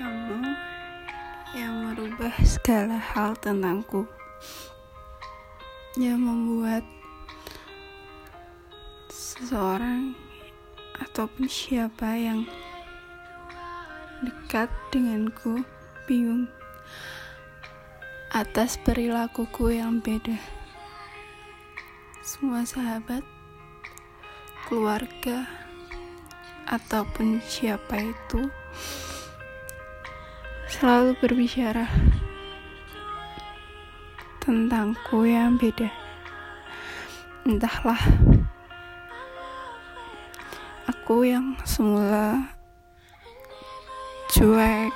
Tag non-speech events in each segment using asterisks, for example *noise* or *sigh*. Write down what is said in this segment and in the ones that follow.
kamu yang merubah segala hal tentangku, yang membuat seseorang ataupun siapa yang dekat denganku bingung atas perilakuku yang beda. Semua sahabat, keluarga, ataupun siapa itu selalu berbicara tentangku yang beda. Entahlah, aku yang semula cuek,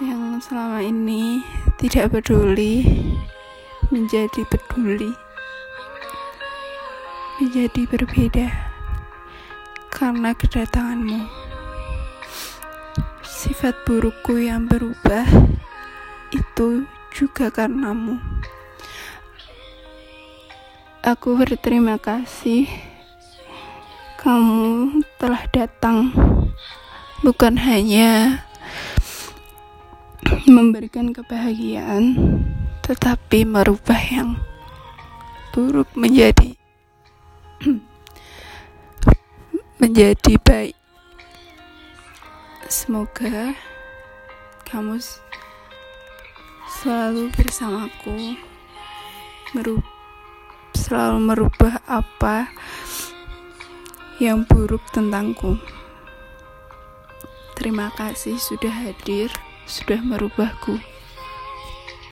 yang selama ini tidak peduli, menjadi peduli, menjadi berbeda karena kedatanganmu sifat burukku yang berubah itu juga karenamu. Aku berterima kasih kamu telah datang bukan hanya memberikan kebahagiaan tetapi merubah yang buruk menjadi *clears throat* menjadi baik Semoga kamu selalu bersamaku, merub selalu merubah apa yang buruk tentangku. Terima kasih sudah hadir, sudah merubahku.